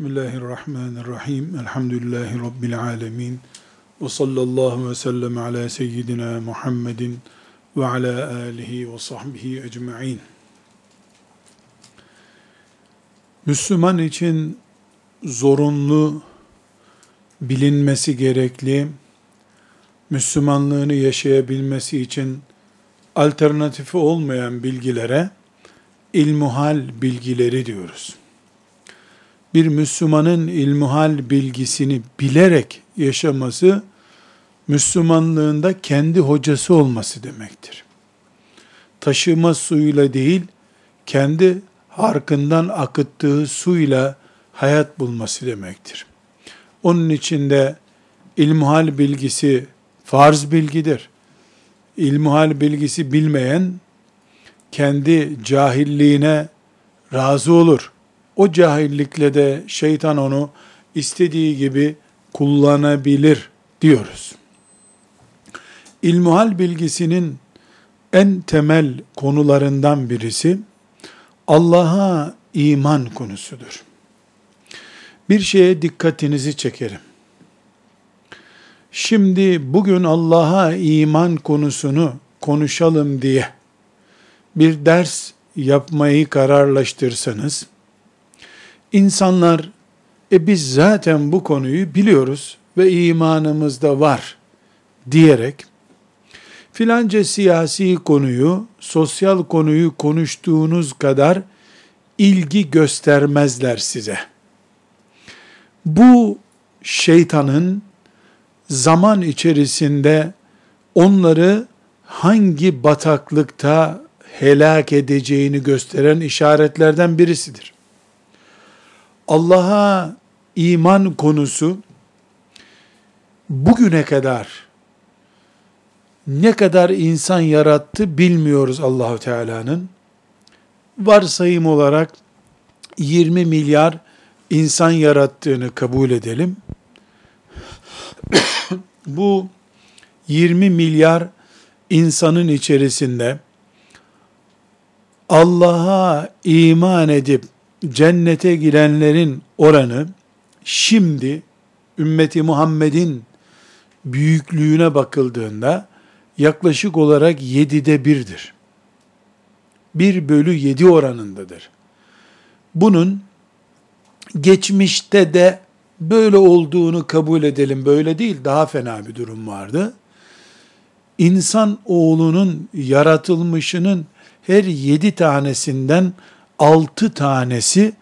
Bismillahirrahmanirrahim. Elhamdülillahi Rabbil alemin. Ve sallallahu ve sellem ala seyyidina Muhammedin ve ala alihi ve sahbihi ecma'in. Müslüman için zorunlu, bilinmesi gerekli, Müslümanlığını yaşayabilmesi için alternatifi olmayan bilgilere ilmuhal bilgileri diyoruz bir Müslümanın ilmuhal bilgisini bilerek yaşaması, Müslümanlığında kendi hocası olması demektir. Taşıma suyuyla değil, kendi harkından akıttığı suyla hayat bulması demektir. Onun içinde ilmuhal bilgisi farz bilgidir. İlmuhal bilgisi bilmeyen kendi cahilliğine razı olur o cahillikle de şeytan onu istediği gibi kullanabilir diyoruz. İlmuhal bilgisinin en temel konularından birisi Allah'a iman konusudur. Bir şeye dikkatinizi çekerim. Şimdi bugün Allah'a iman konusunu konuşalım diye bir ders yapmayı kararlaştırsanız, İnsanlar, e biz zaten bu konuyu biliyoruz ve imanımızda var diyerek, filanca siyasi konuyu, sosyal konuyu konuştuğunuz kadar ilgi göstermezler size. Bu şeytanın zaman içerisinde onları hangi bataklıkta helak edeceğini gösteren işaretlerden birisidir. Allah'a iman konusu bugüne kadar ne kadar insan yarattı bilmiyoruz Allahu Teala'nın. Varsayım olarak 20 milyar insan yarattığını kabul edelim. Bu 20 milyar insanın içerisinde Allah'a iman edip cennete girenlerin oranı şimdi ümmeti Muhammed'in büyüklüğüne bakıldığında yaklaşık olarak yedide birdir. Bir bölü yedi oranındadır. Bunun geçmişte de böyle olduğunu kabul edelim. Böyle değil, daha fena bir durum vardı. İnsan oğlunun yaratılmışının her yedi tanesinden altı tanesi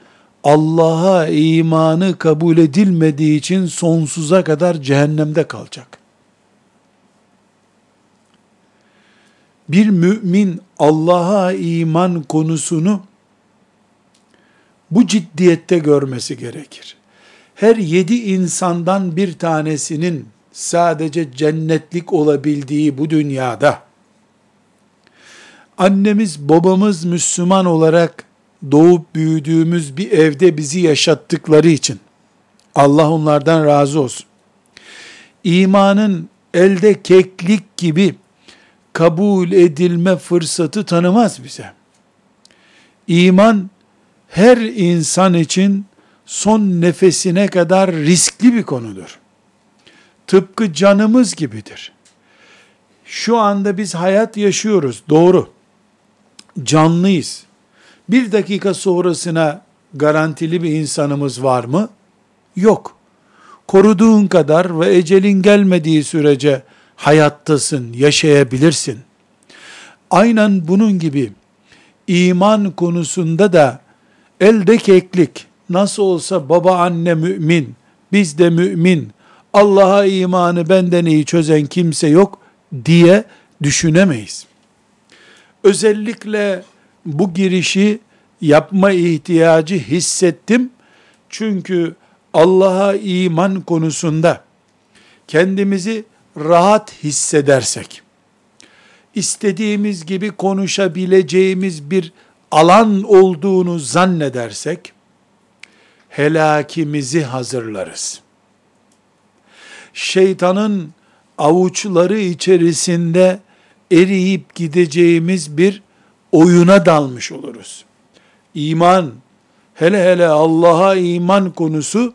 Allah'a imanı kabul edilmediği için sonsuza kadar cehennemde kalacak. Bir mümin Allah'a iman konusunu bu ciddiyette görmesi gerekir. Her yedi insandan bir tanesinin sadece cennetlik olabildiği bu dünyada, annemiz babamız Müslüman olarak doğup büyüdüğümüz bir evde bizi yaşattıkları için Allah onlardan razı olsun. İmanın elde keklik gibi kabul edilme fırsatı tanımaz bize. İman her insan için son nefesine kadar riskli bir konudur. Tıpkı canımız gibidir. Şu anda biz hayat yaşıyoruz, doğru. Canlıyız bir dakika sonrasına garantili bir insanımız var mı? Yok. Koruduğun kadar ve ecelin gelmediği sürece hayattasın, yaşayabilirsin. Aynen bunun gibi iman konusunda da elde keklik, nasıl olsa baba anne mümin, biz de mümin, Allah'a imanı benden iyi çözen kimse yok diye düşünemeyiz. Özellikle bu girişi yapma ihtiyacı hissettim. Çünkü Allah'a iman konusunda kendimizi rahat hissedersek, istediğimiz gibi konuşabileceğimiz bir alan olduğunu zannedersek, helakimizi hazırlarız. Şeytanın avuçları içerisinde eriyip gideceğimiz bir oyuna dalmış oluruz. İman hele hele Allah'a iman konusu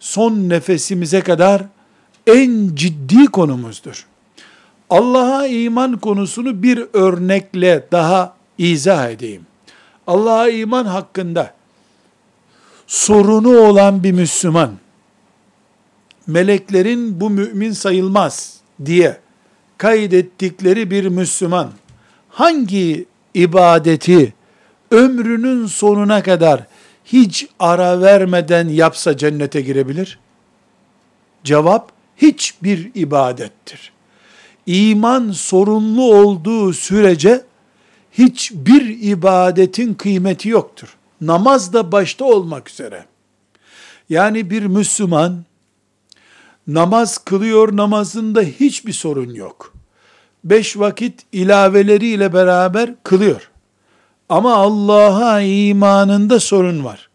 son nefesimize kadar en ciddi konumuzdur. Allah'a iman konusunu bir örnekle daha izah edeyim. Allah'a iman hakkında sorunu olan bir Müslüman, meleklerin bu mümin sayılmaz diye kaydettikleri bir Müslüman, hangi ibadeti ömrünün sonuna kadar hiç ara vermeden yapsa cennete girebilir? Cevap, hiçbir ibadettir. İman sorunlu olduğu sürece hiçbir ibadetin kıymeti yoktur. Namaz da başta olmak üzere. Yani bir Müslüman namaz kılıyor, namazında hiçbir sorun yok. Beş vakit ilaveleriyle beraber kılıyor. Ama Allah'a imanında sorun var.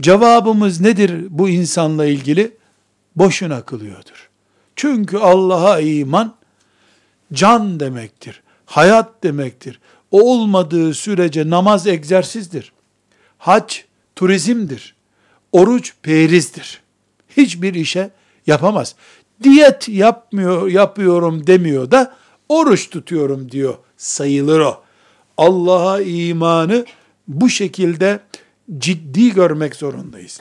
Cevabımız nedir bu insanla ilgili? Boşuna kılıyordur. Çünkü Allah'a iman can demektir. Hayat demektir. O olmadığı sürece namaz egzersizdir. Hac turizmdir. Oruç perizdir. Hiçbir işe yapamaz. Diyet yapmıyor, yapıyorum demiyor da oruç tutuyorum diyor. Sayılır o. Allah'a imanı bu şekilde ciddi görmek zorundayız.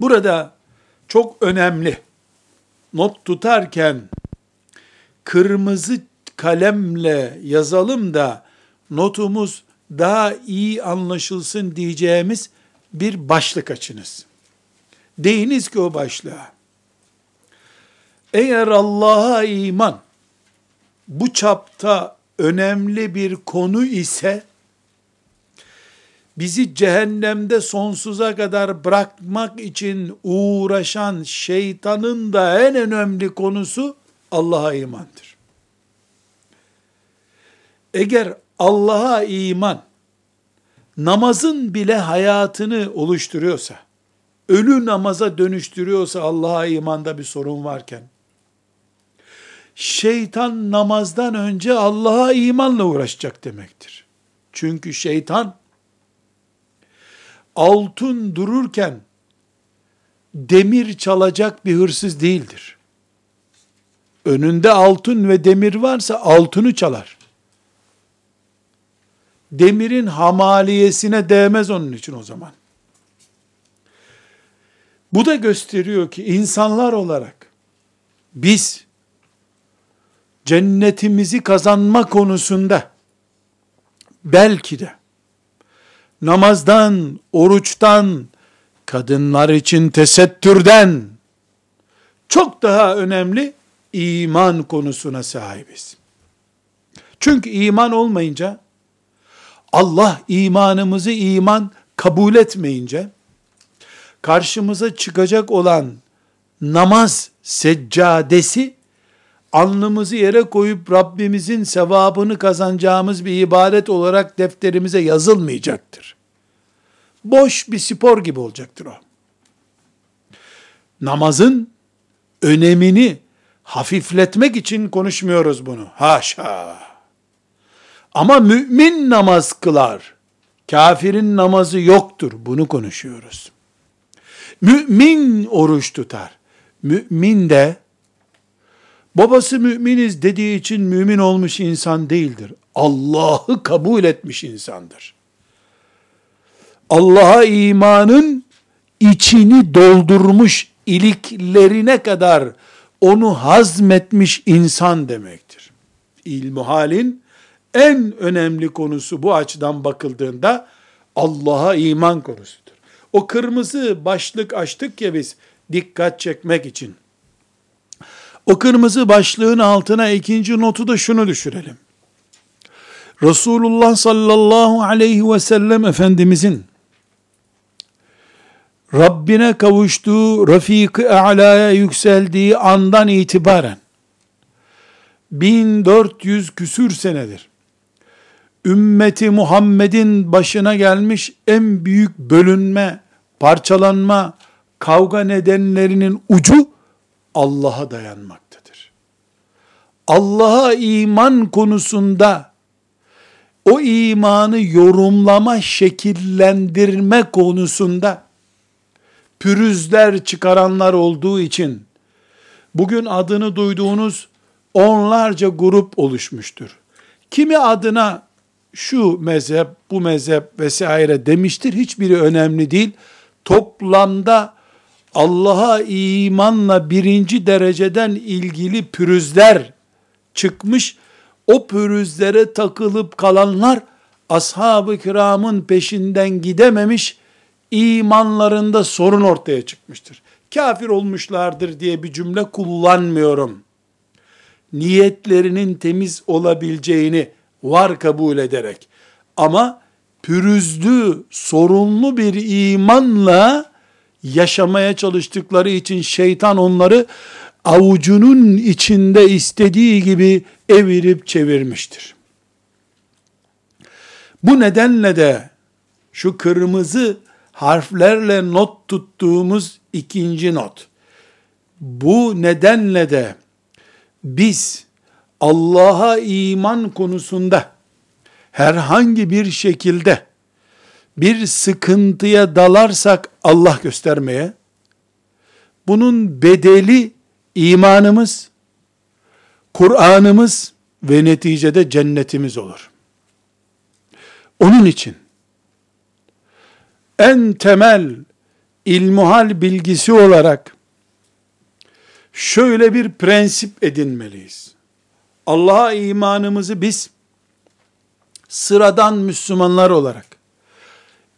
Burada çok önemli not tutarken kırmızı kalemle yazalım da notumuz daha iyi anlaşılsın diyeceğimiz bir başlık açınız. Deyiniz ki o başlığa. Eğer Allah'a iman bu çapta önemli bir konu ise bizi cehennemde sonsuza kadar bırakmak için uğraşan şeytanın da en önemli konusu Allah'a imandır. Eğer Allah'a iman namazın bile hayatını oluşturuyorsa, ölü namaza dönüştürüyorsa Allah'a imanda bir sorun varken, şeytan namazdan önce Allah'a imanla uğraşacak demektir. Çünkü şeytan altın dururken demir çalacak bir hırsız değildir. Önünde altın ve demir varsa altını çalar. Demirin hamaliyesine değmez onun için o zaman. Bu da gösteriyor ki insanlar olarak biz cennetimizi kazanma konusunda belki de namazdan, oruçtan, kadınlar için tesettürden çok daha önemli iman konusuna sahibiz. Çünkü iman olmayınca Allah imanımızı iman kabul etmeyince karşımıza çıkacak olan namaz seccadesi alnımızı yere koyup Rabbimizin sevabını kazanacağımız bir ibadet olarak defterimize yazılmayacaktır. Boş bir spor gibi olacaktır o. Namazın önemini hafifletmek için konuşmuyoruz bunu. Haşa. Ama mümin namaz kılar. Kafirin namazı yoktur. Bunu konuşuyoruz. Mümin oruç tutar. Mümin de babası müminiz dediği için mümin olmuş insan değildir. Allah'ı kabul etmiş insandır. Allah'a imanın içini doldurmuş iliklerine kadar onu hazmetmiş insan demektir. İlmuhalin en önemli konusu bu açıdan bakıldığında Allah'a iman konusudur. O kırmızı başlık açtık ya biz dikkat çekmek için. O kırmızı başlığın altına ikinci notu da şunu düşürelim. Resulullah sallallahu aleyhi ve sellem Efendimizin Rabbine kavuştuğu, Rafik-i A'la'ya yükseldiği andan itibaren 1400 küsür senedir ümmeti Muhammed'in başına gelmiş en büyük bölünme, parçalanma, kavga nedenlerinin ucu Allah'a dayanmaktadır. Allah'a iman konusunda o imanı yorumlama, şekillendirme konusunda pürüzler çıkaranlar olduğu için bugün adını duyduğunuz onlarca grup oluşmuştur. Kimi adına şu mezhep, bu mezhep vesaire demiştir. Hiçbiri önemli değil. Toplamda Allah'a imanla birinci dereceden ilgili pürüzler çıkmış. O pürüzlere takılıp kalanlar ashab-ı kiramın peşinden gidememiş, imanlarında sorun ortaya çıkmıştır. Kafir olmuşlardır diye bir cümle kullanmıyorum. Niyetlerinin temiz olabileceğini var kabul ederek ama pürüzlü, sorunlu bir imanla yaşamaya çalıştıkları için şeytan onları avucunun içinde istediği gibi evirip çevirmiştir. Bu nedenle de şu kırmızı harflerle not tuttuğumuz ikinci not. Bu nedenle de biz Allah'a iman konusunda herhangi bir şekilde bir sıkıntıya dalarsak Allah göstermeye, bunun bedeli imanımız, Kur'an'ımız ve neticede cennetimiz olur. Onun için en temel ilmuhal bilgisi olarak şöyle bir prensip edinmeliyiz. Allah'a imanımızı biz sıradan Müslümanlar olarak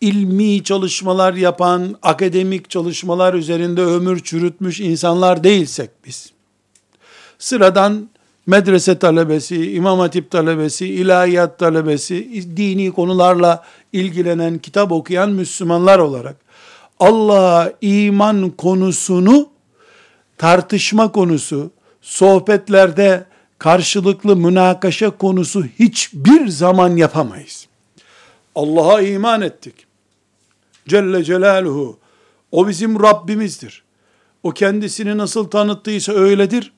ilmi çalışmalar yapan, akademik çalışmalar üzerinde ömür çürütmüş insanlar değilsek biz, sıradan medrese talebesi, imam hatip talebesi, ilahiyat talebesi, dini konularla ilgilenen, kitap okuyan Müslümanlar olarak, Allah'a iman konusunu tartışma konusu, sohbetlerde karşılıklı münakaşa konusu hiçbir zaman yapamayız. Allah'a iman ettik. Celle Celaluhu. O bizim Rabbimizdir. O kendisini nasıl tanıttıysa öyledir.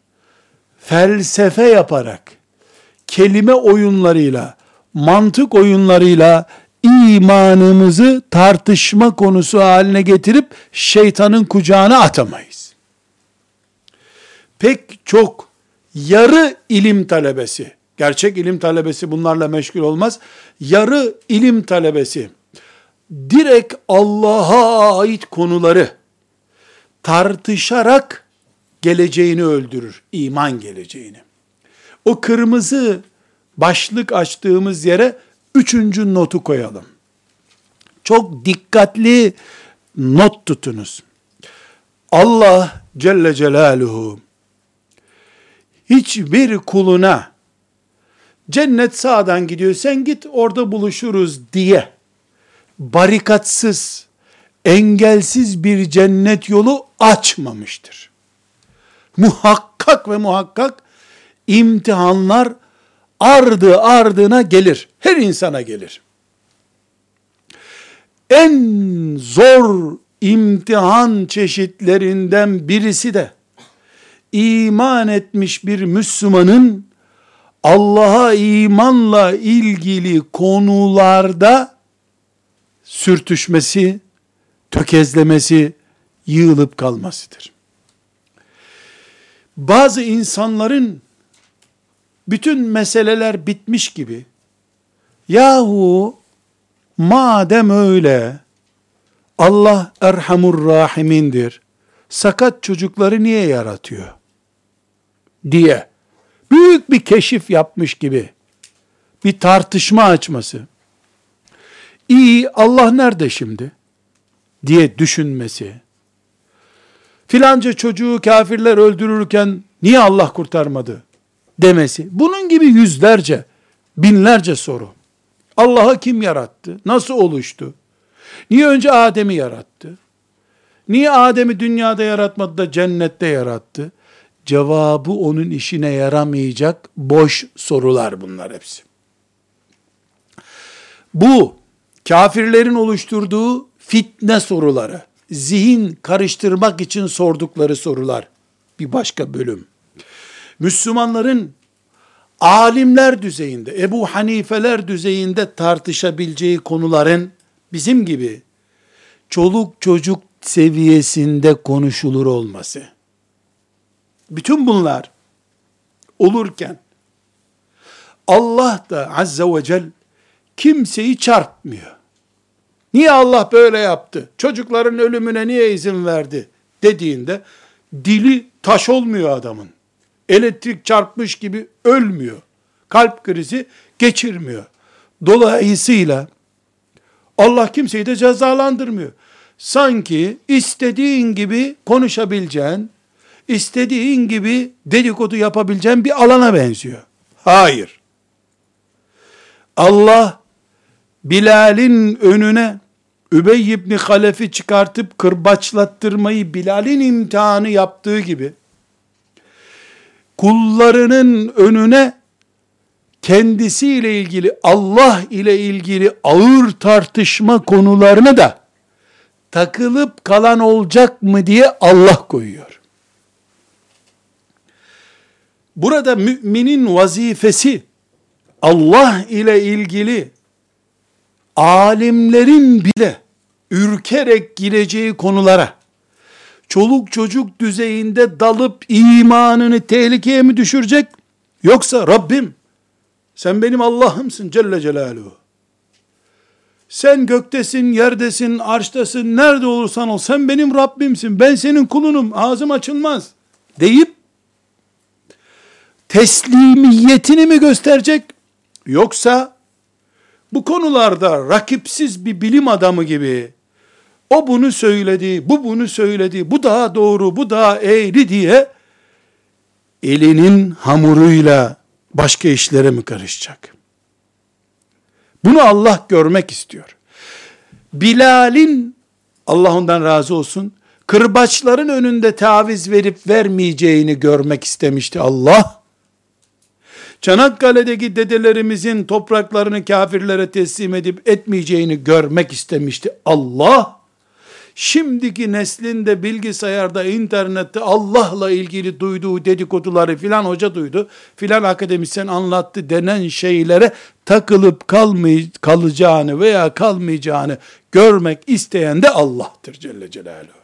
Felsefe yaparak, kelime oyunlarıyla, mantık oyunlarıyla imanımızı tartışma konusu haline getirip şeytanın kucağına atamayız. Pek çok yarı ilim talebesi, gerçek ilim talebesi bunlarla meşgul olmaz. Yarı ilim talebesi direkt Allah'a ait konuları tartışarak geleceğini öldürür. iman geleceğini. O kırmızı başlık açtığımız yere üçüncü notu koyalım. Çok dikkatli not tutunuz. Allah Celle Celaluhu hiçbir kuluna cennet sağdan gidiyor sen git orada buluşuruz diye barikatsız, engelsiz bir cennet yolu açmamıştır. Muhakkak ve muhakkak imtihanlar ardı ardına gelir. Her insana gelir. En zor imtihan çeşitlerinden birisi de iman etmiş bir Müslümanın Allah'a imanla ilgili konularda sürtüşmesi, tökezlemesi, yığılıp kalmasıdır. Bazı insanların bütün meseleler bitmiş gibi yahu madem öyle Allah Erhamur Rahimindir. Sakat çocukları niye yaratıyor? diye büyük bir keşif yapmış gibi bir tartışma açması iyi Allah nerede şimdi diye düşünmesi, filanca çocuğu kafirler öldürürken niye Allah kurtarmadı demesi, bunun gibi yüzlerce, binlerce soru. Allah'ı kim yarattı? Nasıl oluştu? Niye önce Adem'i yarattı? Niye Adem'i dünyada yaratmadı da cennette yarattı? Cevabı onun işine yaramayacak boş sorular bunlar hepsi. Bu kafirlerin oluşturduğu fitne soruları, zihin karıştırmak için sordukları sorular bir başka bölüm. Müslümanların alimler düzeyinde, Ebu Hanifeler düzeyinde tartışabileceği konuların bizim gibi çoluk çocuk seviyesinde konuşulur olması. Bütün bunlar olurken Allah da azze ve cel kimseyi çarpmıyor. Niye Allah böyle yaptı? Çocukların ölümüne niye izin verdi? Dediğinde dili taş olmuyor adamın. Elektrik çarpmış gibi ölmüyor. Kalp krizi geçirmiyor. Dolayısıyla Allah kimseyi de cezalandırmıyor. Sanki istediğin gibi konuşabileceğin, istediğin gibi dedikodu yapabileceğin bir alana benziyor. Hayır. Allah Bilal'in önüne Übey ibn Halef'i çıkartıp kırbaçlattırmayı Bilal'in imtihanı yaptığı gibi kullarının önüne kendisiyle ilgili Allah ile ilgili ağır tartışma konularını da takılıp kalan olacak mı diye Allah koyuyor. Burada müminin vazifesi Allah ile ilgili alimlerin bile ürkerek gireceği konulara çoluk çocuk düzeyinde dalıp imanını tehlikeye mi düşürecek? Yoksa Rabbim sen benim Allah'ımsın Celle Celaluhu. Sen göktesin, yerdesin, arştasın, nerede olursan ol. Sen benim Rabbimsin. Ben senin kulunum. Ağzım açılmaz. Deyip teslimiyetini mi gösterecek? Yoksa bu konularda rakipsiz bir bilim adamı gibi o bunu söyledi, bu bunu söyledi, bu daha doğru, bu daha eğri diye elinin hamuruyla başka işlere mi karışacak? Bunu Allah görmek istiyor. Bilal'in Allah ondan razı olsun kırbaçların önünde taviz verip vermeyeceğini görmek istemişti Allah. Çanakkale'deki dedelerimizin topraklarını kafirlere teslim edip etmeyeceğini görmek istemişti Allah. Şimdiki neslinde bilgisayarda, internette Allah'la ilgili duyduğu dedikoduları filan hoca duydu, filan akademisyen anlattı denen şeylere takılıp kalmay kalacağını veya kalmayacağını görmek isteyen de Allah'tır Celle Celaluhu.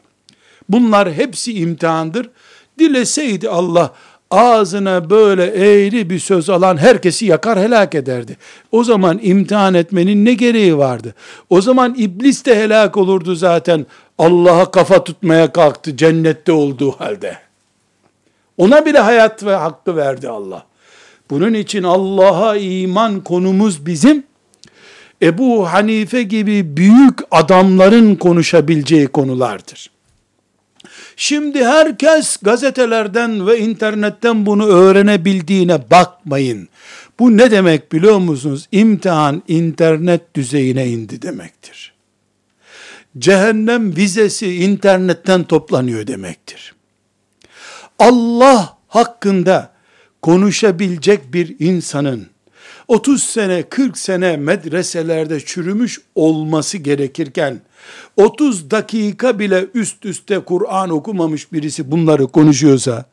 Bunlar hepsi imtihandır. Dileseydi Allah ağzına böyle eğri bir söz alan herkesi yakar helak ederdi. O zaman imtihan etmenin ne gereği vardı? O zaman iblis de helak olurdu zaten. Allah'a kafa tutmaya kalktı cennette olduğu halde. Ona bile hayat ve hakkı verdi Allah. Bunun için Allah'a iman konumuz bizim Ebu Hanife gibi büyük adamların konuşabileceği konulardır. Şimdi herkes gazetelerden ve internetten bunu öğrenebildiğine bakmayın. Bu ne demek biliyor musunuz? İmtihan internet düzeyine indi demektir. Cehennem vizesi internetten toplanıyor demektir. Allah hakkında konuşabilecek bir insanın 30 sene 40 sene medreselerde çürümüş olması gerekirken 30 dakika bile üst üste Kur'an okumamış birisi bunları konuşuyorsa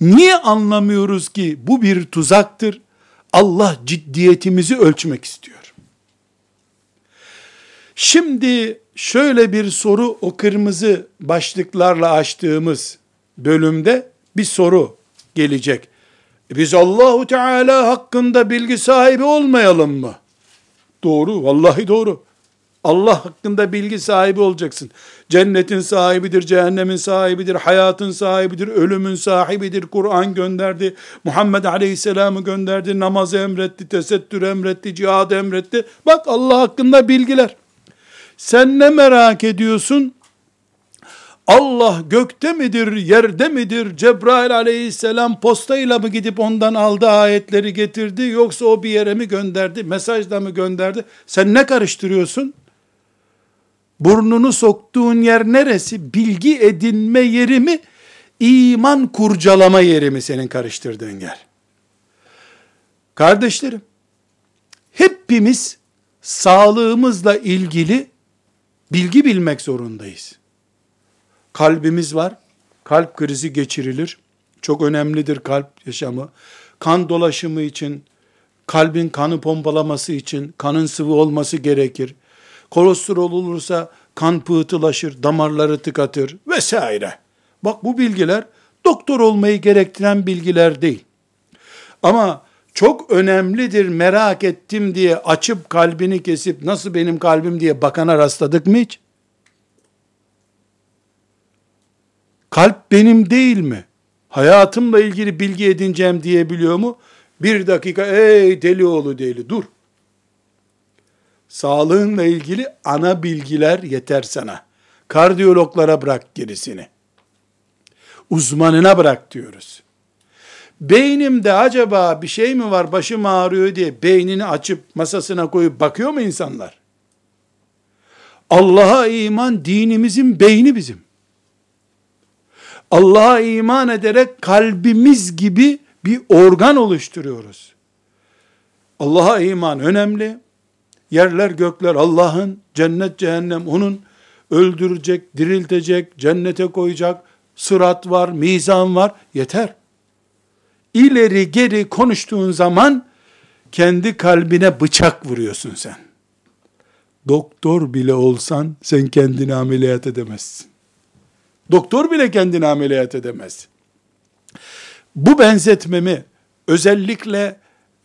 niye anlamıyoruz ki bu bir tuzaktır? Allah ciddiyetimizi ölçmek istiyor. Şimdi şöyle bir soru o kırmızı başlıklarla açtığımız bölümde bir soru gelecek. Biz Allahu Teala hakkında bilgi sahibi olmayalım mı? Doğru, vallahi doğru. Allah hakkında bilgi sahibi olacaksın. Cennetin sahibidir, cehennemin sahibidir, hayatın sahibidir, ölümün sahibidir. Kur'an gönderdi, Muhammed Aleyhisselam'ı gönderdi, namazı emretti, tesettür emretti, cihad emretti. Bak Allah hakkında bilgiler. Sen ne merak ediyorsun? Allah gökte midir, yerde midir? Cebrail aleyhisselam postayla mı gidip ondan aldı ayetleri getirdi, yoksa o bir yere mi gönderdi, mesajla mı gönderdi? Sen ne karıştırıyorsun? Burnunu soktuğun yer neresi? Bilgi edinme yeri mi? İman kurcalama yeri mi senin karıştırdığın yer? Kardeşlerim, hepimiz sağlığımızla ilgili bilgi bilmek zorundayız. Kalbimiz var, kalp krizi geçirilir. Çok önemlidir kalp yaşamı. kan dolaşımı için, kalbin kanı pompalaması için kanın sıvı olması gerekir. Kolesterol olursa kan pıhtılaşır, damarları tıkatır vesaire. Bak bu bilgiler doktor olmayı gerektiren bilgiler değil. Ama çok önemlidir merak ettim diye açıp kalbini kesip nasıl benim kalbim diye bakana rastladık mı hiç? Kalp benim değil mi? Hayatımla ilgili bilgi edineceğim diyebiliyor mu? Bir dakika ey deli oğlu deli dur. Sağlığınla ilgili ana bilgiler yeter sana. Kardiyologlara bırak gerisini. Uzmanına bırak diyoruz. Beynimde acaba bir şey mi var başım ağrıyor diye beynini açıp masasına koyup bakıyor mu insanlar? Allah'a iman dinimizin beyni bizim. Allah'a iman ederek kalbimiz gibi bir organ oluşturuyoruz. Allah'a iman önemli. Yerler gökler Allah'ın, cennet cehennem onun, öldürecek, diriltecek, cennete koyacak, sırat var, mizan var, yeter. İleri geri konuştuğun zaman, kendi kalbine bıçak vuruyorsun sen. Doktor bile olsan, sen kendini ameliyat edemezsin. Doktor bile kendini ameliyat edemez. Bu benzetmemi özellikle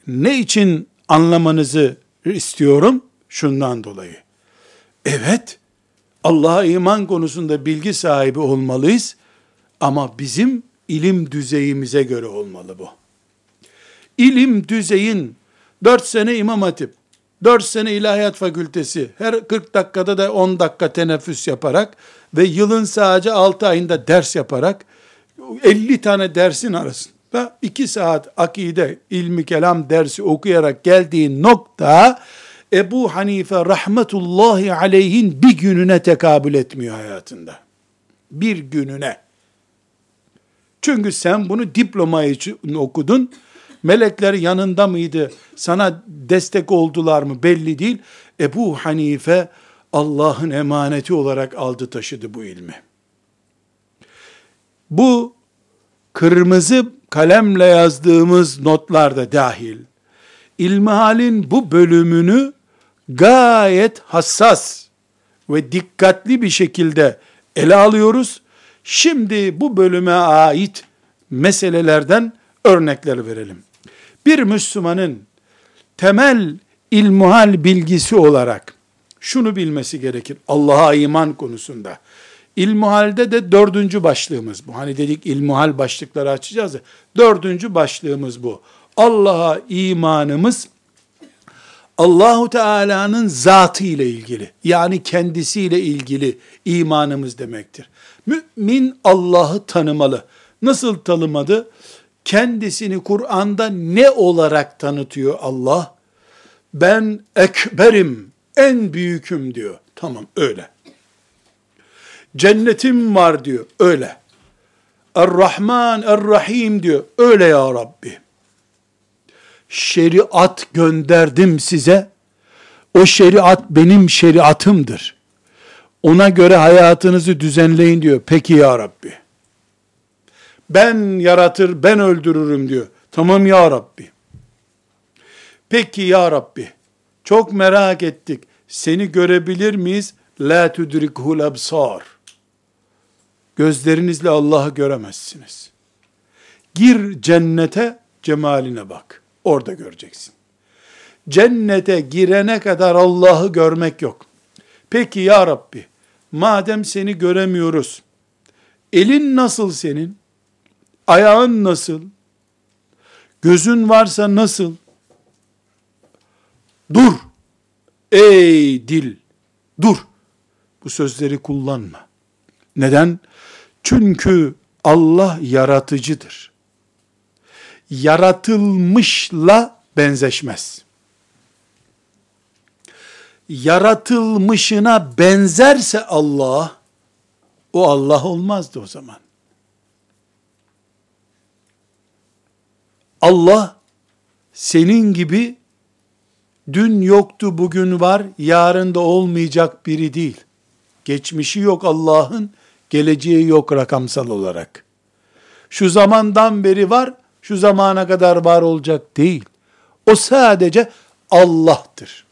ne için anlamanızı istiyorum? Şundan dolayı. Evet, Allah'a iman konusunda bilgi sahibi olmalıyız ama bizim ilim düzeyimize göre olmalı bu. İlim düzeyin 4 sene imam hatip, 4 sene ilahiyat fakültesi, her 40 dakikada da 10 dakika teneffüs yaparak ve yılın sadece 6 ayında ders yaparak 50 tane dersin arasında 2 saat akide, ilmi kelam dersi okuyarak geldiği nokta Ebu Hanife rahmetullahi aleyhin bir gününe tekabül etmiyor hayatında. Bir gününe. Çünkü sen bunu diploma için okudun. Melekler yanında mıydı? Sana destek oldular mı? Belli değil. Ebu Hanife Allah'ın emaneti olarak aldı taşıdı bu ilmi. Bu kırmızı kalemle yazdığımız notlarda dahil ilmihalin bu bölümünü gayet hassas ve dikkatli bir şekilde ele alıyoruz. Şimdi bu bölüme ait meselelerden örnekler verelim. Bir Müslümanın temel ilmuhal bilgisi olarak şunu bilmesi gerekir Allah'a iman konusunda. İlmuhalde de dördüncü başlığımız bu. Hani dedik ilmuhal başlıkları açacağız ya. Dördüncü başlığımız bu. Allah'a imanımız Allahu Teala'nın zatı ile ilgili yani kendisiyle ilgili imanımız demektir. Mümin Allah'ı tanımalı. Nasıl tanımadı? Kendisini Kur'an'da ne olarak tanıtıyor Allah? Ben ekberim, en büyüküm diyor. Tamam öyle. Cennetim var diyor. Öyle. Er-Rahman, Er-Rahim diyor. Öyle ya Rabbi. Şeriat gönderdim size. O şeriat benim şeriatımdır. Ona göre hayatınızı düzenleyin diyor. Peki ya Rabbi. Ben yaratır, ben öldürürüm diyor. Tamam ya Rabbi. Peki ya Rabbi. Çok merak ettik. Seni görebilir miyiz? La tudrikuhul absar. Gözlerinizle Allah'ı göremezsiniz. Gir cennete, cemaline bak. Orada göreceksin. Cennete girene kadar Allah'ı görmek yok. Peki ya Rabbi, madem seni göremiyoruz, elin nasıl senin? Ayağın nasıl? Gözün varsa nasıl? Dur. Ey dil, dur. Bu sözleri kullanma. Neden? Çünkü Allah yaratıcıdır. Yaratılmışla benzeşmez. Yaratılmışına benzerse Allah, o Allah olmazdı o zaman. Allah senin gibi dün yoktu bugün var yarın da olmayacak biri değil. Geçmişi yok Allah'ın geleceği yok rakamsal olarak. Şu zamandan beri var şu zamana kadar var olacak değil. O sadece Allah'tır.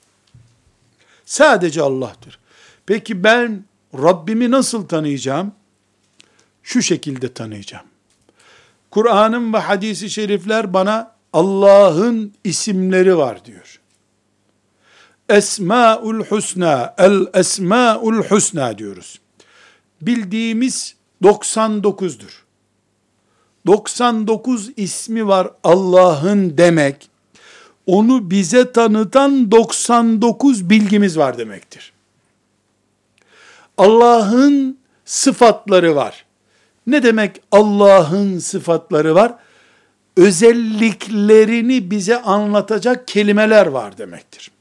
Sadece Allah'tır. Peki ben Rabbimi nasıl tanıyacağım? Şu şekilde tanıyacağım. Kur'an'ın ve hadisi şerifler bana Allah'ın isimleri var diyor. Esmaül Husna, el Esmaül Husna diyoruz. Bildiğimiz 99'dur. 99 ismi var Allah'ın demek, onu bize tanıtan 99 bilgimiz var demektir. Allah'ın sıfatları var. Ne demek Allah'ın sıfatları var? Özelliklerini bize anlatacak kelimeler var demektir.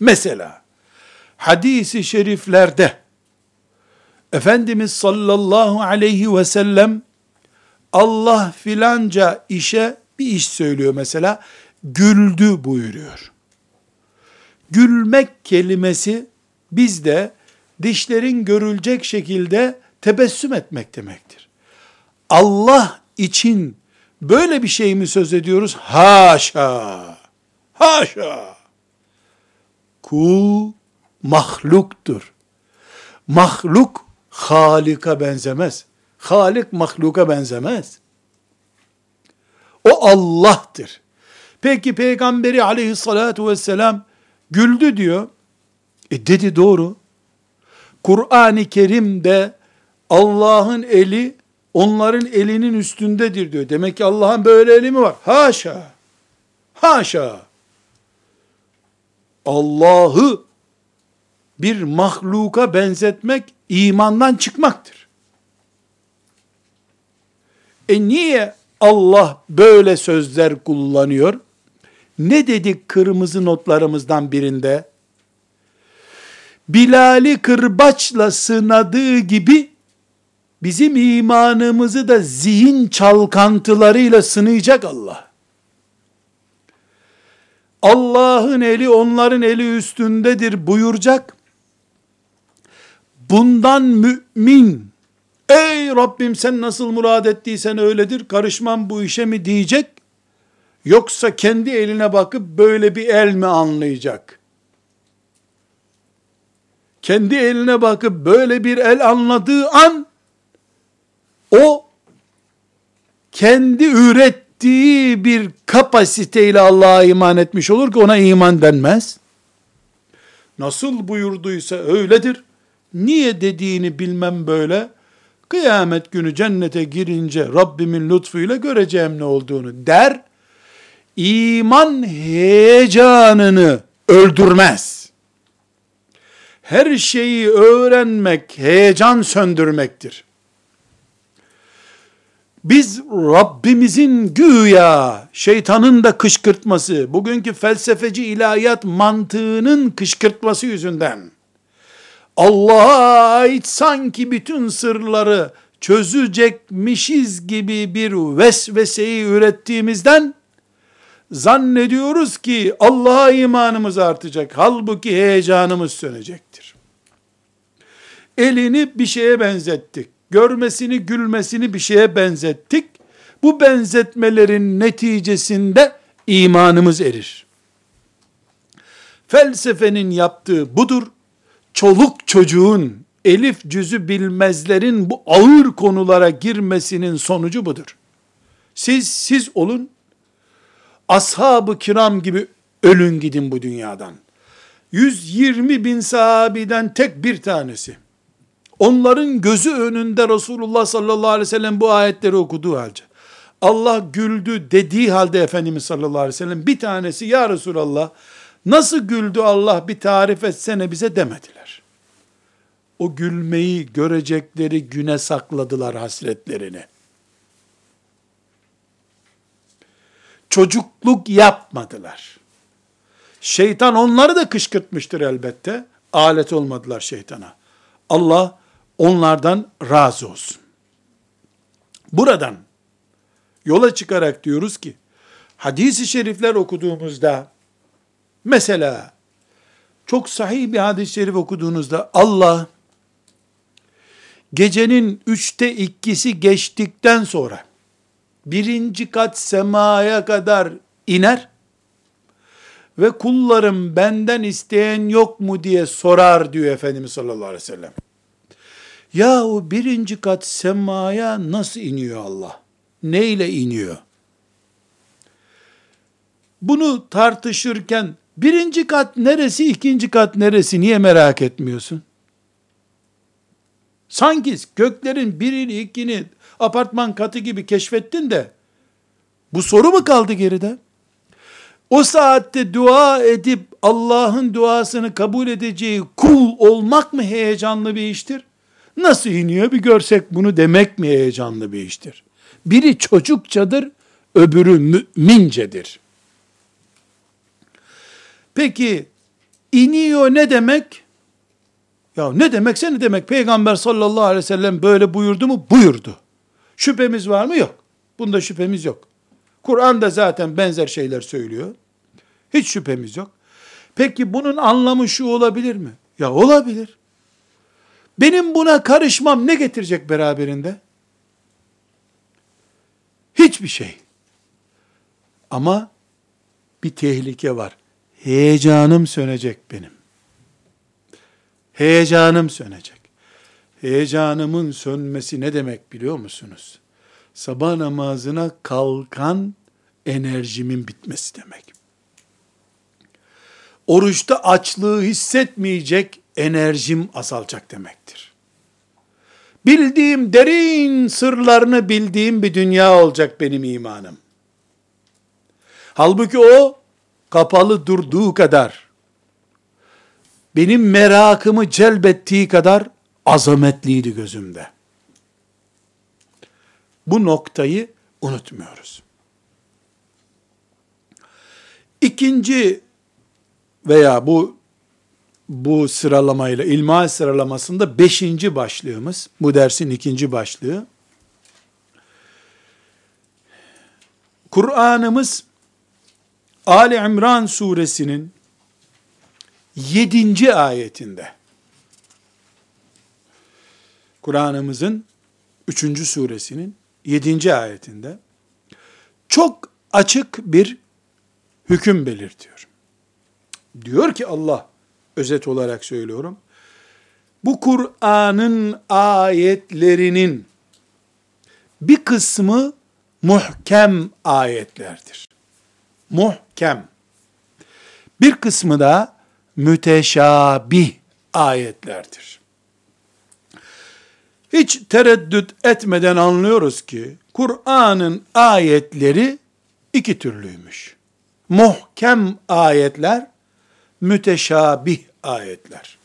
Mesela hadisi şeriflerde Efendimiz sallallahu aleyhi ve sellem Allah filanca işe bir iş söylüyor mesela güldü buyuruyor. Gülmek kelimesi bizde dişlerin görülecek şekilde tebessüm etmek demektir. Allah için böyle bir şey mi söz ediyoruz? Haşa! Haşa! Kul mahluktur. Mahluk Halika benzemez. Halik mahluka benzemez. O Allah'tır. Peki peygamberi aleyhissalatu vesselam güldü diyor. E dedi doğru. Kur'an-ı Kerim'de Allah'ın eli onların elinin üstündedir diyor. Demek ki Allah'ın böyle eli mi var? Haşa. Haşa. Allah'ı bir mahluka benzetmek imandan çıkmaktır. E niye Allah böyle sözler kullanıyor? Ne dedik kırmızı notlarımızdan birinde? Bilal'i kırbaçla sınadığı gibi bizim imanımızı da zihin çalkantılarıyla sınayacak Allah. Allah'ın eli onların eli üstündedir buyuracak. Bundan mümin ey Rabbim sen nasıl murad ettiysen öyledir karışmam bu işe mi? diyecek. Yoksa kendi eline bakıp böyle bir el mi anlayacak? Kendi eline bakıp böyle bir el anladığı an o kendi ürettiği bir kapasiteyle Allah'a iman etmiş olur ki ona iman denmez. Nasıl buyurduysa öyledir. Niye dediğini bilmem böyle. Kıyamet günü cennete girince Rabbimin lütfuyla göreceğim ne olduğunu der. İman heyecanını öldürmez. Her şeyi öğrenmek heyecan söndürmektir. Biz Rabbimizin güya şeytanın da kışkırtması, bugünkü felsefeci ilahiyat mantığının kışkırtması yüzünden Allah'a ait sanki bütün sırları çözecekmişiz gibi bir vesveseyi ürettiğimizden zannediyoruz ki Allah'a imanımız artacak. Halbuki heyecanımız sönecektir. Elini bir şeye benzettik. Görmesini, gülmesini bir şeye benzettik. Bu benzetmelerin neticesinde imanımız erir. Felsefenin yaptığı budur çoluk çocuğun elif cüzü bilmezlerin bu ağır konulara girmesinin sonucu budur. Siz siz olun, ashab-ı kiram gibi ölün gidin bu dünyadan. 120 bin sahabiden tek bir tanesi. Onların gözü önünde Resulullah sallallahu aleyhi ve sellem bu ayetleri okuduğu halde. Allah güldü dediği halde Efendimiz sallallahu aleyhi ve sellem bir tanesi ya Resulallah nasıl güldü Allah bir tarif etsene bize demediler. O gülmeyi görecekleri güne sakladılar hasretlerini. Çocukluk yapmadılar. Şeytan onları da kışkırtmıştır elbette. Alet olmadılar şeytana. Allah onlardan razı olsun. Buradan yola çıkarak diyoruz ki, hadisi şerifler okuduğumuzda, mesela, çok sahih bir hadis-i şerif okuduğunuzda, Allah, gecenin üçte ikisi geçtikten sonra, birinci kat semaya kadar iner ve kullarım benden isteyen yok mu diye sorar diyor Efendimiz sallallahu aleyhi ve sellem. Yahu birinci kat semaya nasıl iniyor Allah? Neyle iniyor? Bunu tartışırken birinci kat neresi, ikinci kat neresi niye merak etmiyorsun? Sanki göklerin birini, ikini apartman katı gibi keşfettin de bu soru mu kaldı geride? O saatte dua edip Allah'ın duasını kabul edeceği kul olmak mı heyecanlı bir iştir? Nasıl iniyor bir görsek bunu demek mi heyecanlı bir iştir? Biri çocukçadır, öbürü mümincedir. Peki iniyor ne demek? Ya ne demekse ne demek? Peygamber sallallahu aleyhi ve sellem böyle buyurdu mu? Buyurdu. Şüphemiz var mı? Yok. Bunda şüphemiz yok. Kur'an da zaten benzer şeyler söylüyor. Hiç şüphemiz yok. Peki bunun anlamı şu olabilir mi? Ya olabilir. Benim buna karışmam ne getirecek beraberinde? Hiçbir şey. Ama bir tehlike var. Heyecanım sönecek benim. Heyecanım sönecek. Heyecanımın sönmesi ne demek biliyor musunuz? Sabah namazına kalkan enerjimin bitmesi demek. Oruçta açlığı hissetmeyecek enerjim azalacak demektir. Bildiğim derin sırlarını bildiğim bir dünya olacak benim imanım. Halbuki o kapalı durduğu kadar benim merakımı celbettiği kadar azametliydi gözümde. Bu noktayı unutmuyoruz. İkinci veya bu bu sıralamayla ilmihal sıralamasında beşinci başlığımız, bu dersin ikinci başlığı. Kur'an'ımız Ali İmran suresinin yedinci ayetinde Kur'an'ımızın üçüncü suresinin yedinci ayetinde çok açık bir hüküm belirtiyor. Diyor ki Allah, özet olarak söylüyorum, bu Kur'an'ın ayetlerinin bir kısmı muhkem ayetlerdir. Muhkem. Bir kısmı da müteşabih ayetlerdir. Hiç tereddüt etmeden anlıyoruz ki Kur'an'ın ayetleri iki türlüymüş. Muhkem ayetler, müteşabih ayetler.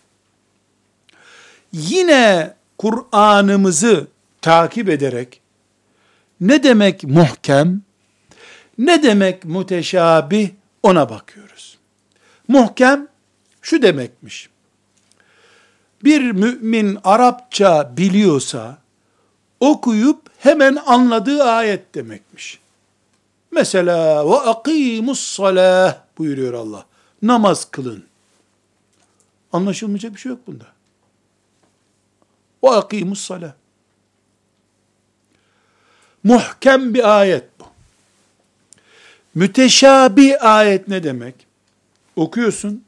Yine Kur'an'ımızı takip ederek ne demek muhkem, ne demek müteşabih ona bakıyoruz. Muhkem şu demekmiş. Bir mümin Arapça biliyorsa okuyup hemen anladığı ayet demekmiş. Mesela ve akimus salah buyuruyor Allah. Namaz kılın. Anlaşılmayacak bir şey yok bunda. Ve akimus salah. Muhkem bir ayet bu. Müteşabi ayet ne demek? Okuyorsun,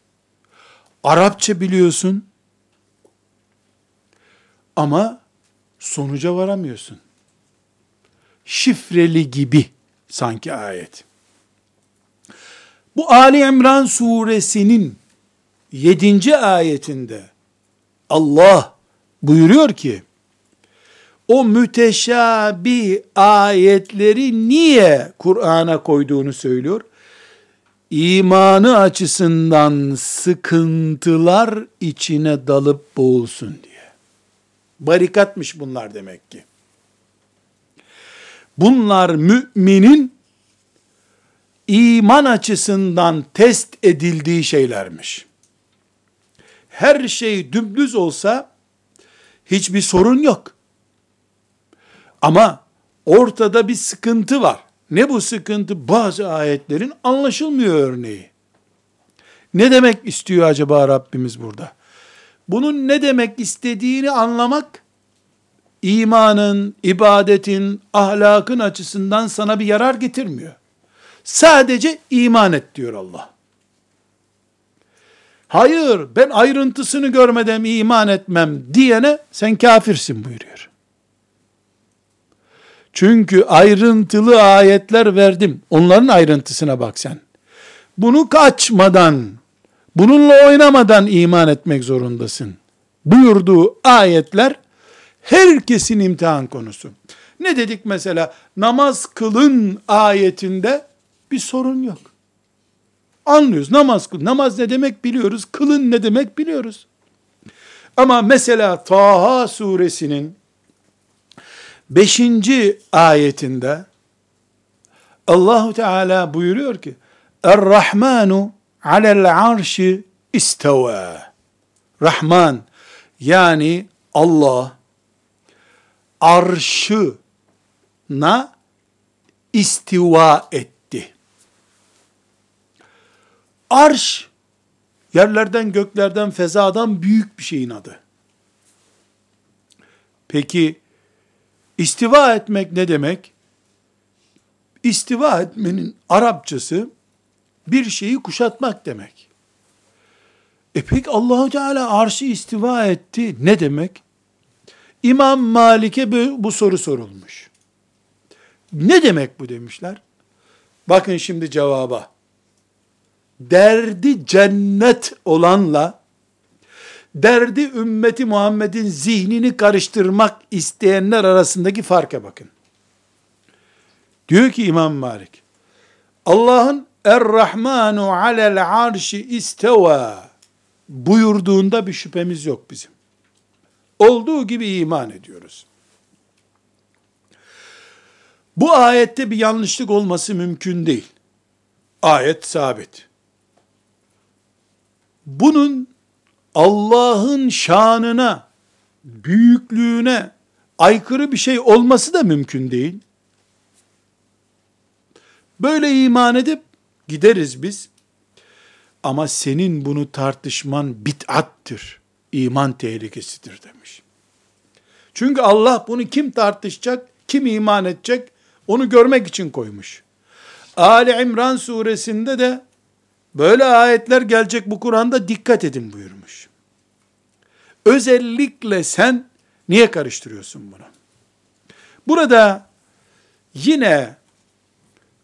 Arapça biliyorsun ama sonuca varamıyorsun. Şifreli gibi sanki ayet. Bu Ali İmran suresinin 7. ayetinde Allah buyuruyor ki o müteşabih ayetleri niye Kur'an'a koyduğunu söylüyor imanı açısından sıkıntılar içine dalıp boğulsun diye. Barikatmış bunlar demek ki. Bunlar müminin iman açısından test edildiği şeylermiş. Her şey dümdüz olsa hiçbir sorun yok. Ama ortada bir sıkıntı var. Ne bu sıkıntı? Bazı ayetlerin anlaşılmıyor örneği. Ne demek istiyor acaba Rabbimiz burada? Bunun ne demek istediğini anlamak imanın, ibadetin, ahlakın açısından sana bir yarar getirmiyor. Sadece iman et diyor Allah. Hayır ben ayrıntısını görmeden iman etmem diyene sen kafirsin buyuruyor. Çünkü ayrıntılı ayetler verdim. Onların ayrıntısına bak sen. Bunu kaçmadan, bununla oynamadan iman etmek zorundasın. Buyurduğu ayetler herkesin imtihan konusu. Ne dedik mesela? Namaz kılın ayetinde bir sorun yok. Anlıyoruz. Namaz kıl. Namaz ne demek biliyoruz. Kılın ne demek biliyoruz. Ama mesela Taha suresinin 5. ayetinde Allahu Teala buyuruyor ki Er-Rahmanu alel arşi isteva. Rahman yani Allah arşına istiva etti. Arş yerlerden göklerden fezadan büyük bir şeyin adı. Peki istiva etmek ne demek? İstiva etmenin Arapçası bir şeyi kuşatmak demek. E peki Allahu Teala arşı istiva etti ne demek? İmam Malik'e bu, bu soru sorulmuş. Ne demek bu demişler? Bakın şimdi cevaba. Derdi cennet olanla derdi ümmeti Muhammed'in zihnini karıştırmak isteyenler arasındaki farka bakın. Diyor ki İmam Malik, Allah'ın Er-Rahmanu alel arşi isteva buyurduğunda bir şüphemiz yok bizim. Olduğu gibi iman ediyoruz. Bu ayette bir yanlışlık olması mümkün değil. Ayet sabit. Bunun Allah'ın şanına, büyüklüğüne aykırı bir şey olması da mümkün değil. Böyle iman edip gideriz biz. Ama senin bunu tartışman bid'attır. İman tehlikesidir demiş. Çünkü Allah bunu kim tartışacak, kim iman edecek onu görmek için koymuş. Ali İmran suresinde de böyle ayetler gelecek bu Kur'an'da dikkat edin buyurmuş. Özellikle sen niye karıştırıyorsun bunu? Burada yine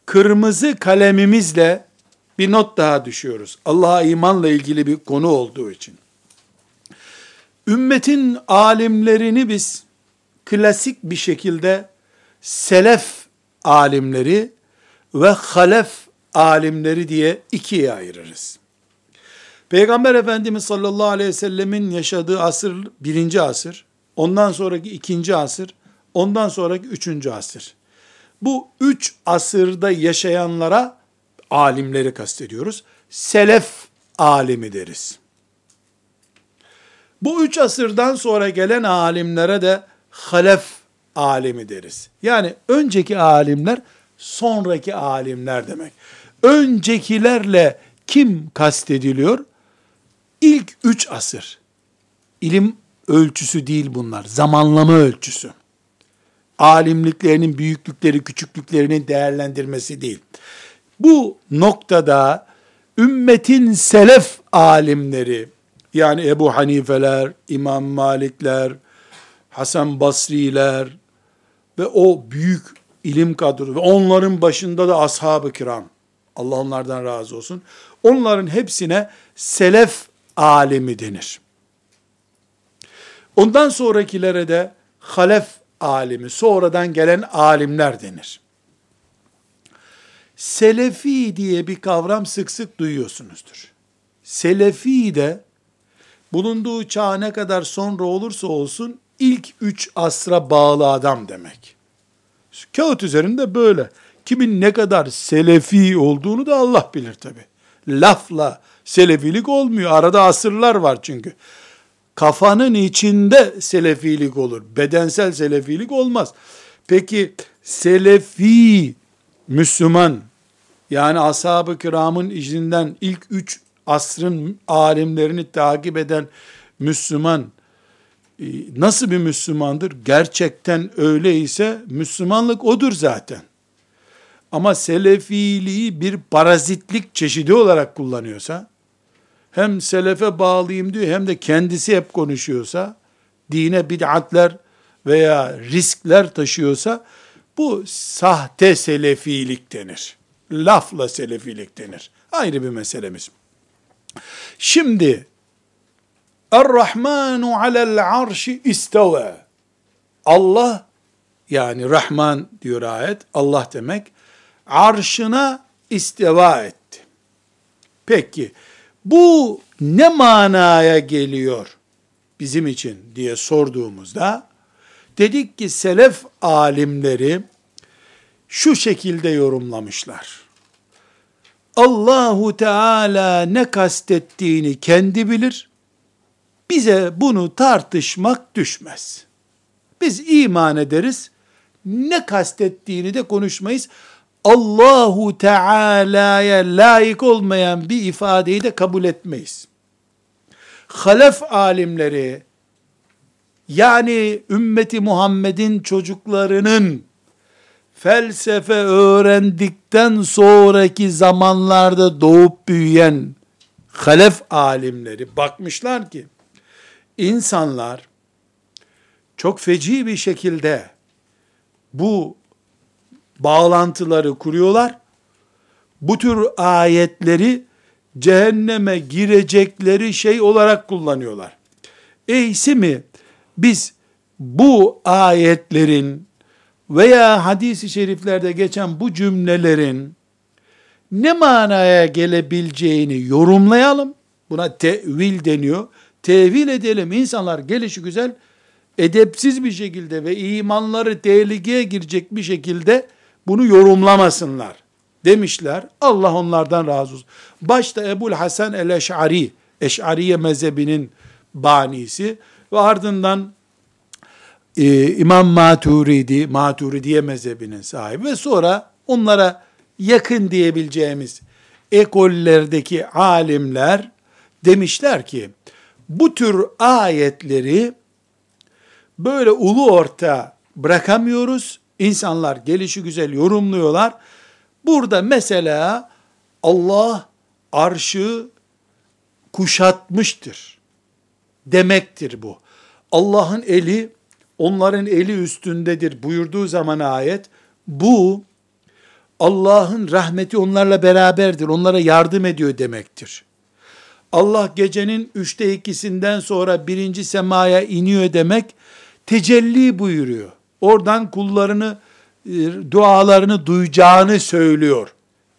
kırmızı kalemimizle bir not daha düşüyoruz. Allah'a imanla ilgili bir konu olduğu için. Ümmetin alimlerini biz klasik bir şekilde selef alimleri ve halef alimleri diye ikiye ayırırız. Peygamber Efendimiz sallallahu aleyhi ve sellemin yaşadığı asır birinci asır, ondan sonraki ikinci asır, ondan sonraki üçüncü asır. Bu üç asırda yaşayanlara alimleri kastediyoruz. Selef alimi deriz. Bu üç asırdan sonra gelen alimlere de halef alimi deriz. Yani önceki alimler sonraki alimler demek. Öncekilerle kim kastediliyor? İlk üç asır. İlim ölçüsü değil bunlar. Zamanlama ölçüsü. Alimliklerinin büyüklükleri, küçüklüklerini değerlendirmesi değil. Bu noktada ümmetin selef alimleri, yani Ebu Hanifeler, İmam Malikler, Hasan Basriler ve o büyük ilim kadrosu ve onların başında da ashab-ı kiram. Allah onlardan razı olsun. Onların hepsine selef alemi denir. Ondan sonrakilere de halef alimi, sonradan gelen alimler denir. Selefi diye bir kavram sık sık duyuyorsunuzdur. Selefi de bulunduğu çağ ne kadar sonra olursa olsun ilk üç asra bağlı adam demek. Kağıt üzerinde böyle. Kimin ne kadar selefi olduğunu da Allah bilir tabi. Lafla selefilik olmuyor. Arada asırlar var çünkü. Kafanın içinde selefilik olur. Bedensel selefilik olmaz. Peki selefi Müslüman yani ashab-ı kiramın izinden ilk üç asrın alimlerini takip eden Müslüman e, nasıl bir Müslümandır? Gerçekten öyleyse Müslümanlık odur zaten. Ama selefiliği bir parazitlik çeşidi olarak kullanıyorsa, hem selefe bağlıyım diyor hem de kendisi hep konuşuyorsa, dine bid'atler veya riskler taşıyorsa, bu sahte selefilik denir. Lafla selefilik denir. Ayrı bir meselemiz. Şimdi Er-Rahmanu alel arşi isteve. Allah yani Rahman diyor ayet. Allah demek arşına istiva etti. Peki bu ne manaya geliyor bizim için diye sorduğumuzda dedik ki selef alimleri şu şekilde yorumlamışlar. Allahu Teala ne kastettiğini kendi bilir. Bize bunu tartışmak düşmez. Biz iman ederiz. Ne kastettiğini de konuşmayız. Allahu Teala'ya layık olmayan bir ifadeyi de kabul etmeyiz. Halef alimleri yani ümmeti Muhammed'in çocuklarının felsefe öğrendikten sonraki zamanlarda doğup büyüyen halef alimleri bakmışlar ki insanlar çok feci bir şekilde bu bağlantıları kuruyorlar. Bu tür ayetleri cehenneme girecekleri şey olarak kullanıyorlar. Eysi mi biz bu ayetlerin veya hadisi şeriflerde geçen bu cümlelerin ne manaya gelebileceğini yorumlayalım. Buna tevil deniyor. Tevil edelim. İnsanlar gelişi güzel edepsiz bir şekilde ve imanları tehlikeye girecek bir şekilde bunu yorumlamasınlar demişler. Allah onlardan razı olsun. Başta Ebul Hasan el-Eş'ari, Eş'ariye mezhebinin banisi ve ardından e, İmam Maturidi, Maturidiye mezhebinin sahibi ve sonra onlara yakın diyebileceğimiz ekollerdeki alimler demişler ki bu tür ayetleri böyle ulu orta bırakamıyoruz. İnsanlar gelişi güzel yorumluyorlar. Burada mesela Allah arşı kuşatmıştır demektir bu. Allah'ın eli onların eli üstündedir buyurduğu zaman ayet bu Allah'ın rahmeti onlarla beraberdir. Onlara yardım ediyor demektir. Allah gecenin üçte ikisinden sonra birinci semaya iniyor demek tecelli buyuruyor. Oradan kullarını e, dualarını duyacağını söylüyor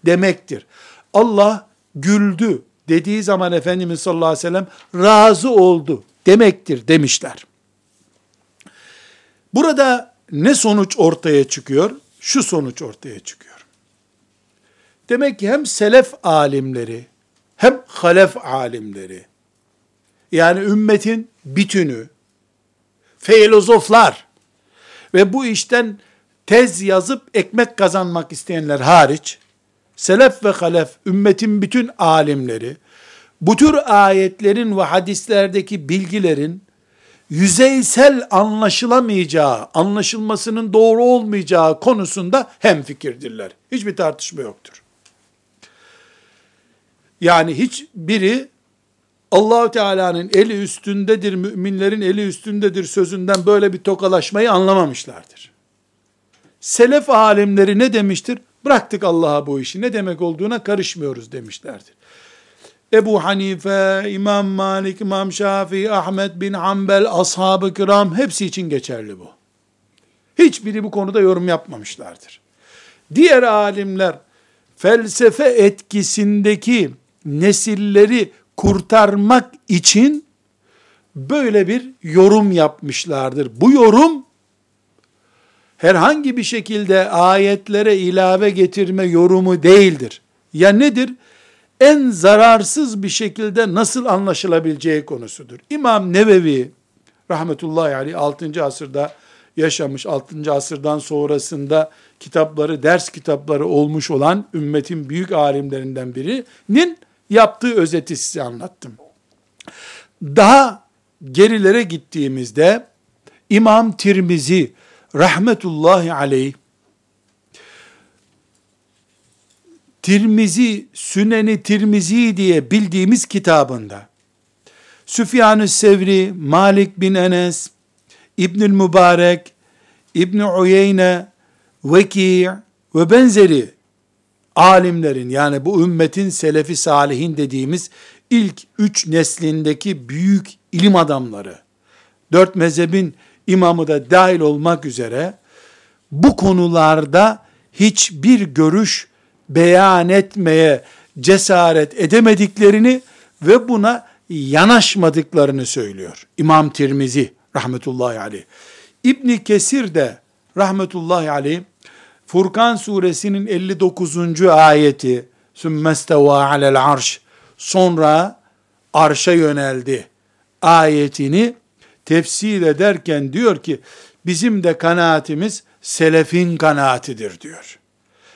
demektir. Allah güldü dediği zaman Efendimiz sallallahu aleyhi ve sellem razı oldu demektir demişler. Burada ne sonuç ortaya çıkıyor? Şu sonuç ortaya çıkıyor. Demek ki hem selef alimleri hem halef alimleri yani ümmetin bütünü filozoflar ve bu işten tez yazıp ekmek kazanmak isteyenler hariç selef ve halef ümmetin bütün alimleri bu tür ayetlerin ve hadislerdeki bilgilerin yüzeysel anlaşılamayacağı, anlaşılmasının doğru olmayacağı konusunda hem fikirdirler. Hiçbir tartışma yoktur. Yani hiç biri Allahu Teala'nın eli üstündedir, müminlerin eli üstündedir sözünden böyle bir tokalaşmayı anlamamışlardır. Selef alimleri ne demiştir? Bıraktık Allah'a bu işi. Ne demek olduğuna karışmıyoruz demişlerdir. Ebu Hanife, İmam Malik, İmam Şafii, Ahmet bin Hanbel, ashab-ı kiram hepsi için geçerli bu. Hiçbiri bu konuda yorum yapmamışlardır. Diğer alimler felsefe etkisindeki nesilleri kurtarmak için böyle bir yorum yapmışlardır. Bu yorum herhangi bir şekilde ayetlere ilave getirme yorumu değildir. Ya nedir? En zararsız bir şekilde nasıl anlaşılabileceği konusudur. İmam Nevevi rahmetullahi aleyh 6. asırda yaşamış, 6. asırdan sonrasında kitapları, ders kitapları olmuş olan ümmetin büyük alimlerinden birinin yaptığı özeti size anlattım. Daha gerilere gittiğimizde İmam Tirmizi rahmetullahi aleyh Tirmizi, Süneni Tirmizi diye bildiğimiz kitabında Süfyan-ı Sevri, Malik bin Enes, İbnül Mübarek, İbn Uyeyne, Veki ve benzeri alimlerin yani bu ümmetin selefi salihin dediğimiz ilk üç neslindeki büyük ilim adamları, dört mezhebin imamı da dahil olmak üzere bu konularda hiçbir görüş beyan etmeye cesaret edemediklerini ve buna yanaşmadıklarını söylüyor. İmam Tirmizi rahmetullahi aleyh. İbni Kesir de rahmetullahi aleyh Furkan suresinin 59. ayeti sümmesteva alel arş sonra arşa yöneldi ayetini tefsir ederken diyor ki bizim de kanaatimiz selefin kanaatidir diyor.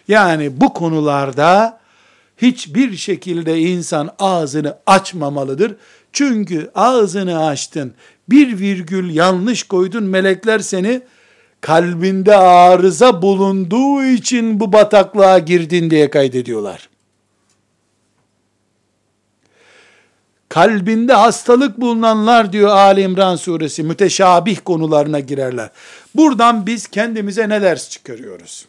Yani bu konularda hiçbir şekilde insan ağzını açmamalıdır. Çünkü ağzını açtın, bir virgül yanlış koydun, melekler seni kalbinde arıza bulunduğu için bu bataklığa girdin diye kaydediyorlar. Kalbinde hastalık bulunanlar diyor Ali İmran suresi müteşabih konularına girerler. Buradan biz kendimize ne ders çıkarıyoruz?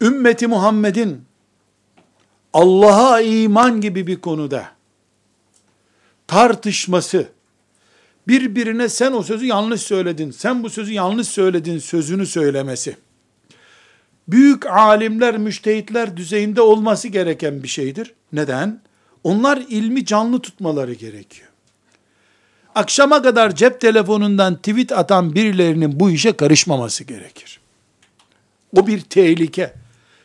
Ümmeti Muhammed'in Allah'a iman gibi bir konuda tartışması, birbirine sen o sözü yanlış söyledin, sen bu sözü yanlış söyledin sözünü söylemesi, büyük alimler, müştehitler düzeyinde olması gereken bir şeydir. Neden? Onlar ilmi canlı tutmaları gerekiyor. Akşama kadar cep telefonundan tweet atan birilerinin bu işe karışmaması gerekir. O bir tehlike.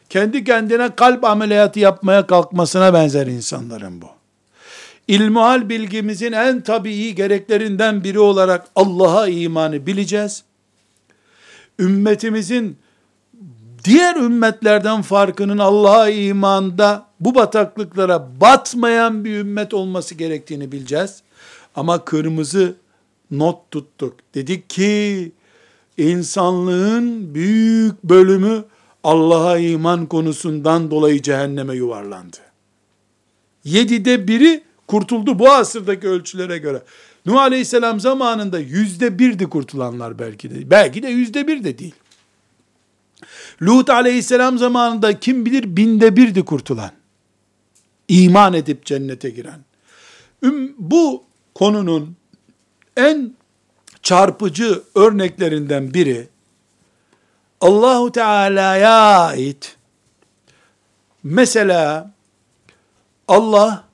Kendi kendine kalp ameliyatı yapmaya kalkmasına benzer insanların bu. İlmuhal bilgimizin en tabii gereklerinden biri olarak Allah'a imanı bileceğiz. Ümmetimizin diğer ümmetlerden farkının Allah'a imanda bu bataklıklara batmayan bir ümmet olması gerektiğini bileceğiz. Ama kırmızı not tuttuk. Dedik ki insanlığın büyük bölümü Allah'a iman konusundan dolayı cehenneme yuvarlandı. Yedide biri kurtuldu bu asırdaki ölçülere göre. Nuh Aleyhisselam zamanında yüzde birdi kurtulanlar belki de. Belki de yüzde bir de değil. Lut Aleyhisselam zamanında kim bilir binde birdi kurtulan. İman edip cennete giren. Bu konunun en çarpıcı örneklerinden biri Allahu Teala'ya ait mesela Allah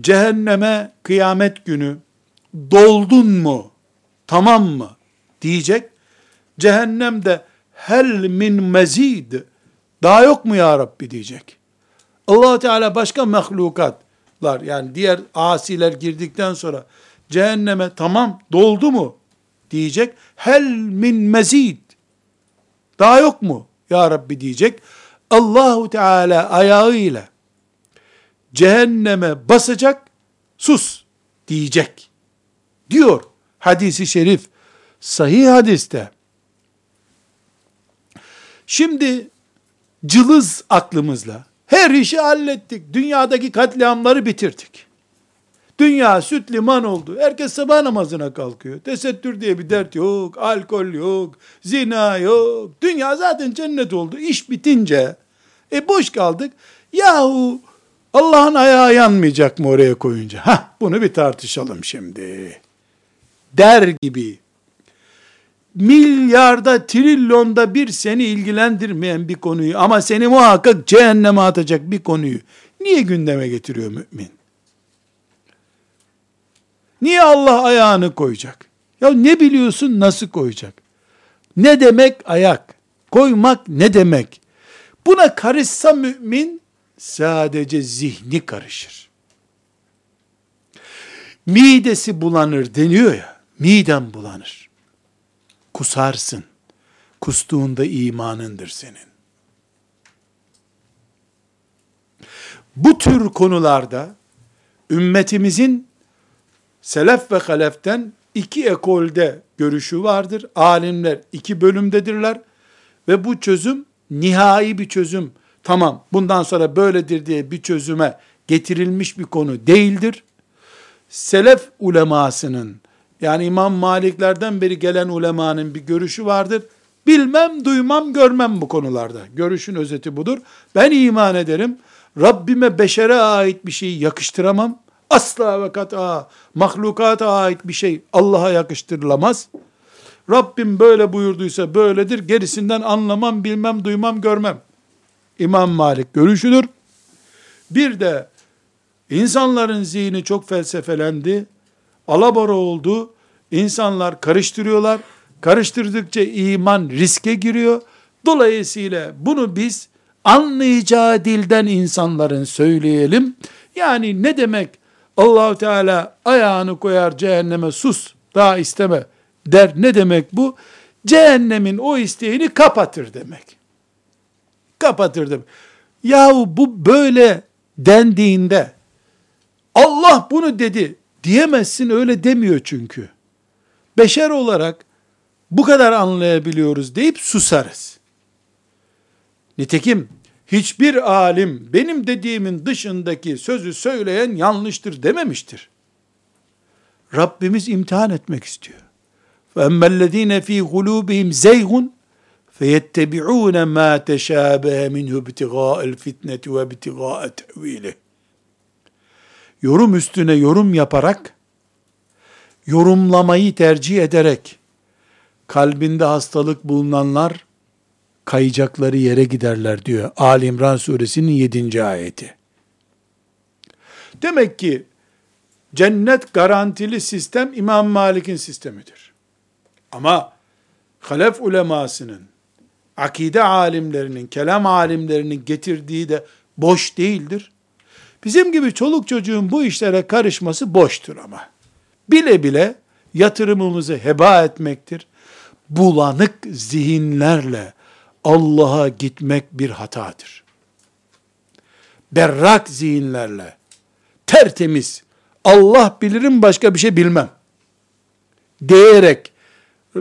cehenneme kıyamet günü doldun mu tamam mı diyecek cehennemde hel min mezid daha yok mu ya Rabbi diyecek. allah Teala başka mahlukatlar yani diğer asiler girdikten sonra cehenneme tamam doldu mu diyecek. Hel min mezid daha yok mu ya Rabbi diyecek. Allahu Teala ayağıyla cehenneme basacak, sus diyecek. Diyor hadisi şerif, sahih hadiste. Şimdi cılız aklımızla her işi hallettik. Dünyadaki katliamları bitirdik. Dünya süt liman oldu. Herkes sabah namazına kalkıyor. Tesettür diye bir dert yok. Alkol yok. Zina yok. Dünya zaten cennet oldu. İş bitince e boş kaldık. Yahu Allah'ın ayağı yanmayacak mı oraya koyunca? Ha, bunu bir tartışalım şimdi. Der gibi milyarda, trilyonda bir seni ilgilendirmeyen bir konuyu ama seni muhakkak cehenneme atacak bir konuyu niye gündeme getiriyor mümin? Niye Allah ayağını koyacak? Ya ne biliyorsun nasıl koyacak? Ne demek ayak? Koymak ne demek? Buna karışsa mümin sadece zihni karışır. Midesi bulanır deniyor ya, miden bulanır. Kusarsın. Kustuğunda imanındır senin. Bu tür konularda ümmetimizin selef ve haleften iki ekolde görüşü vardır. Alimler iki bölümdedirler ve bu çözüm nihai bir çözüm. Tamam bundan sonra böyledir diye bir çözüme getirilmiş bir konu değildir. Selef ulemasının yani İmam Maliklerden beri gelen ulemanın bir görüşü vardır. Bilmem, duymam, görmem bu konularda. Görüşün özeti budur. Ben iman ederim. Rabbime beşere ait bir şeyi yakıştıramam. Asla ve kat'a mahlukata ait bir şey Allah'a yakıştırılamaz. Rabbim böyle buyurduysa böyledir. Gerisinden anlamam, bilmem, duymam, görmem. İmam Malik görüşüdür. Bir de insanların zihni çok felsefelendi. Alabora oldu. İnsanlar karıştırıyorlar. Karıştırdıkça iman riske giriyor. Dolayısıyla bunu biz anlayacağı dilden insanların söyleyelim. Yani ne demek Allahu Teala ayağını koyar cehenneme sus daha isteme der. Ne demek bu? Cehennemin o isteğini kapatır demek Kapatır demek. Yahu bu böyle dendiğinde Allah bunu dedi diyemezsin öyle demiyor çünkü. Beşer olarak bu kadar anlayabiliyoruz deyip susarız. Nitekim hiçbir alim benim dediğimin dışındaki sözü söyleyen yanlıştır dememiştir. Rabbimiz imtihan etmek istiyor. فَاَمَّا الَّذ۪ينَ ف۪ي قُلُوبِهِمْ زَيْغٌ فَيَتَّبِعُونَ مَا تَشَابَهَ مِنْهُ ابْتِغَاءَ الْفِتْنَةِ وَابْتِغَاءَ تَعْو۪يلِهِ Yorum üstüne yorum yaparak, yorumlamayı tercih ederek, kalbinde hastalık bulunanlar, kayacakları yere giderler diyor. Ali İmran suresinin 7. ayeti. Demek ki cennet garantili sistem İmam Malik'in sistemidir. Ama halef ulemasının, akide alimlerinin, kelam alimlerinin getirdiği de boş değildir. Bizim gibi çoluk çocuğun bu işlere karışması boştur ama. Bile bile yatırımımızı heba etmektir. Bulanık zihinlerle Allah'a gitmek bir hatadır. Berrak zihinlerle, tertemiz, Allah bilirim başka bir şey bilmem. Diyerek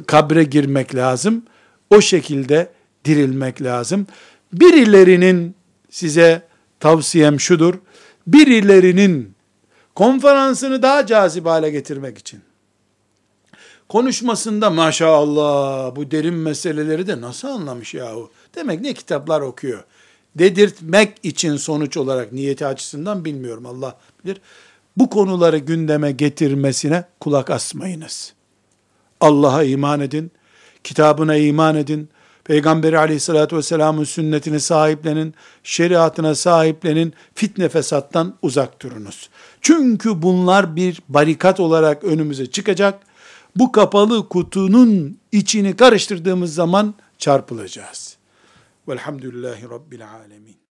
kabre girmek lazım. O şekilde dirilmek lazım. Birilerinin size tavsiyem şudur. Birilerinin konferansını daha cazip hale getirmek için konuşmasında maşallah bu derin meseleleri de nasıl anlamış yahu. Demek ne kitaplar okuyor. Dedirtmek için sonuç olarak niyeti açısından bilmiyorum Allah bilir. Bu konuları gündeme getirmesine kulak asmayınız. Allah'a iman edin, kitabına iman edin, Peygamberi aleyhissalatü vesselamın sünnetini sahiplenin, şeriatına sahiplenin, fitne fesattan uzak durunuz. Çünkü bunlar bir barikat olarak önümüze çıkacak bu kapalı kutunun içini karıştırdığımız zaman çarpılacağız. Velhamdülillahi Rabbil Alemin.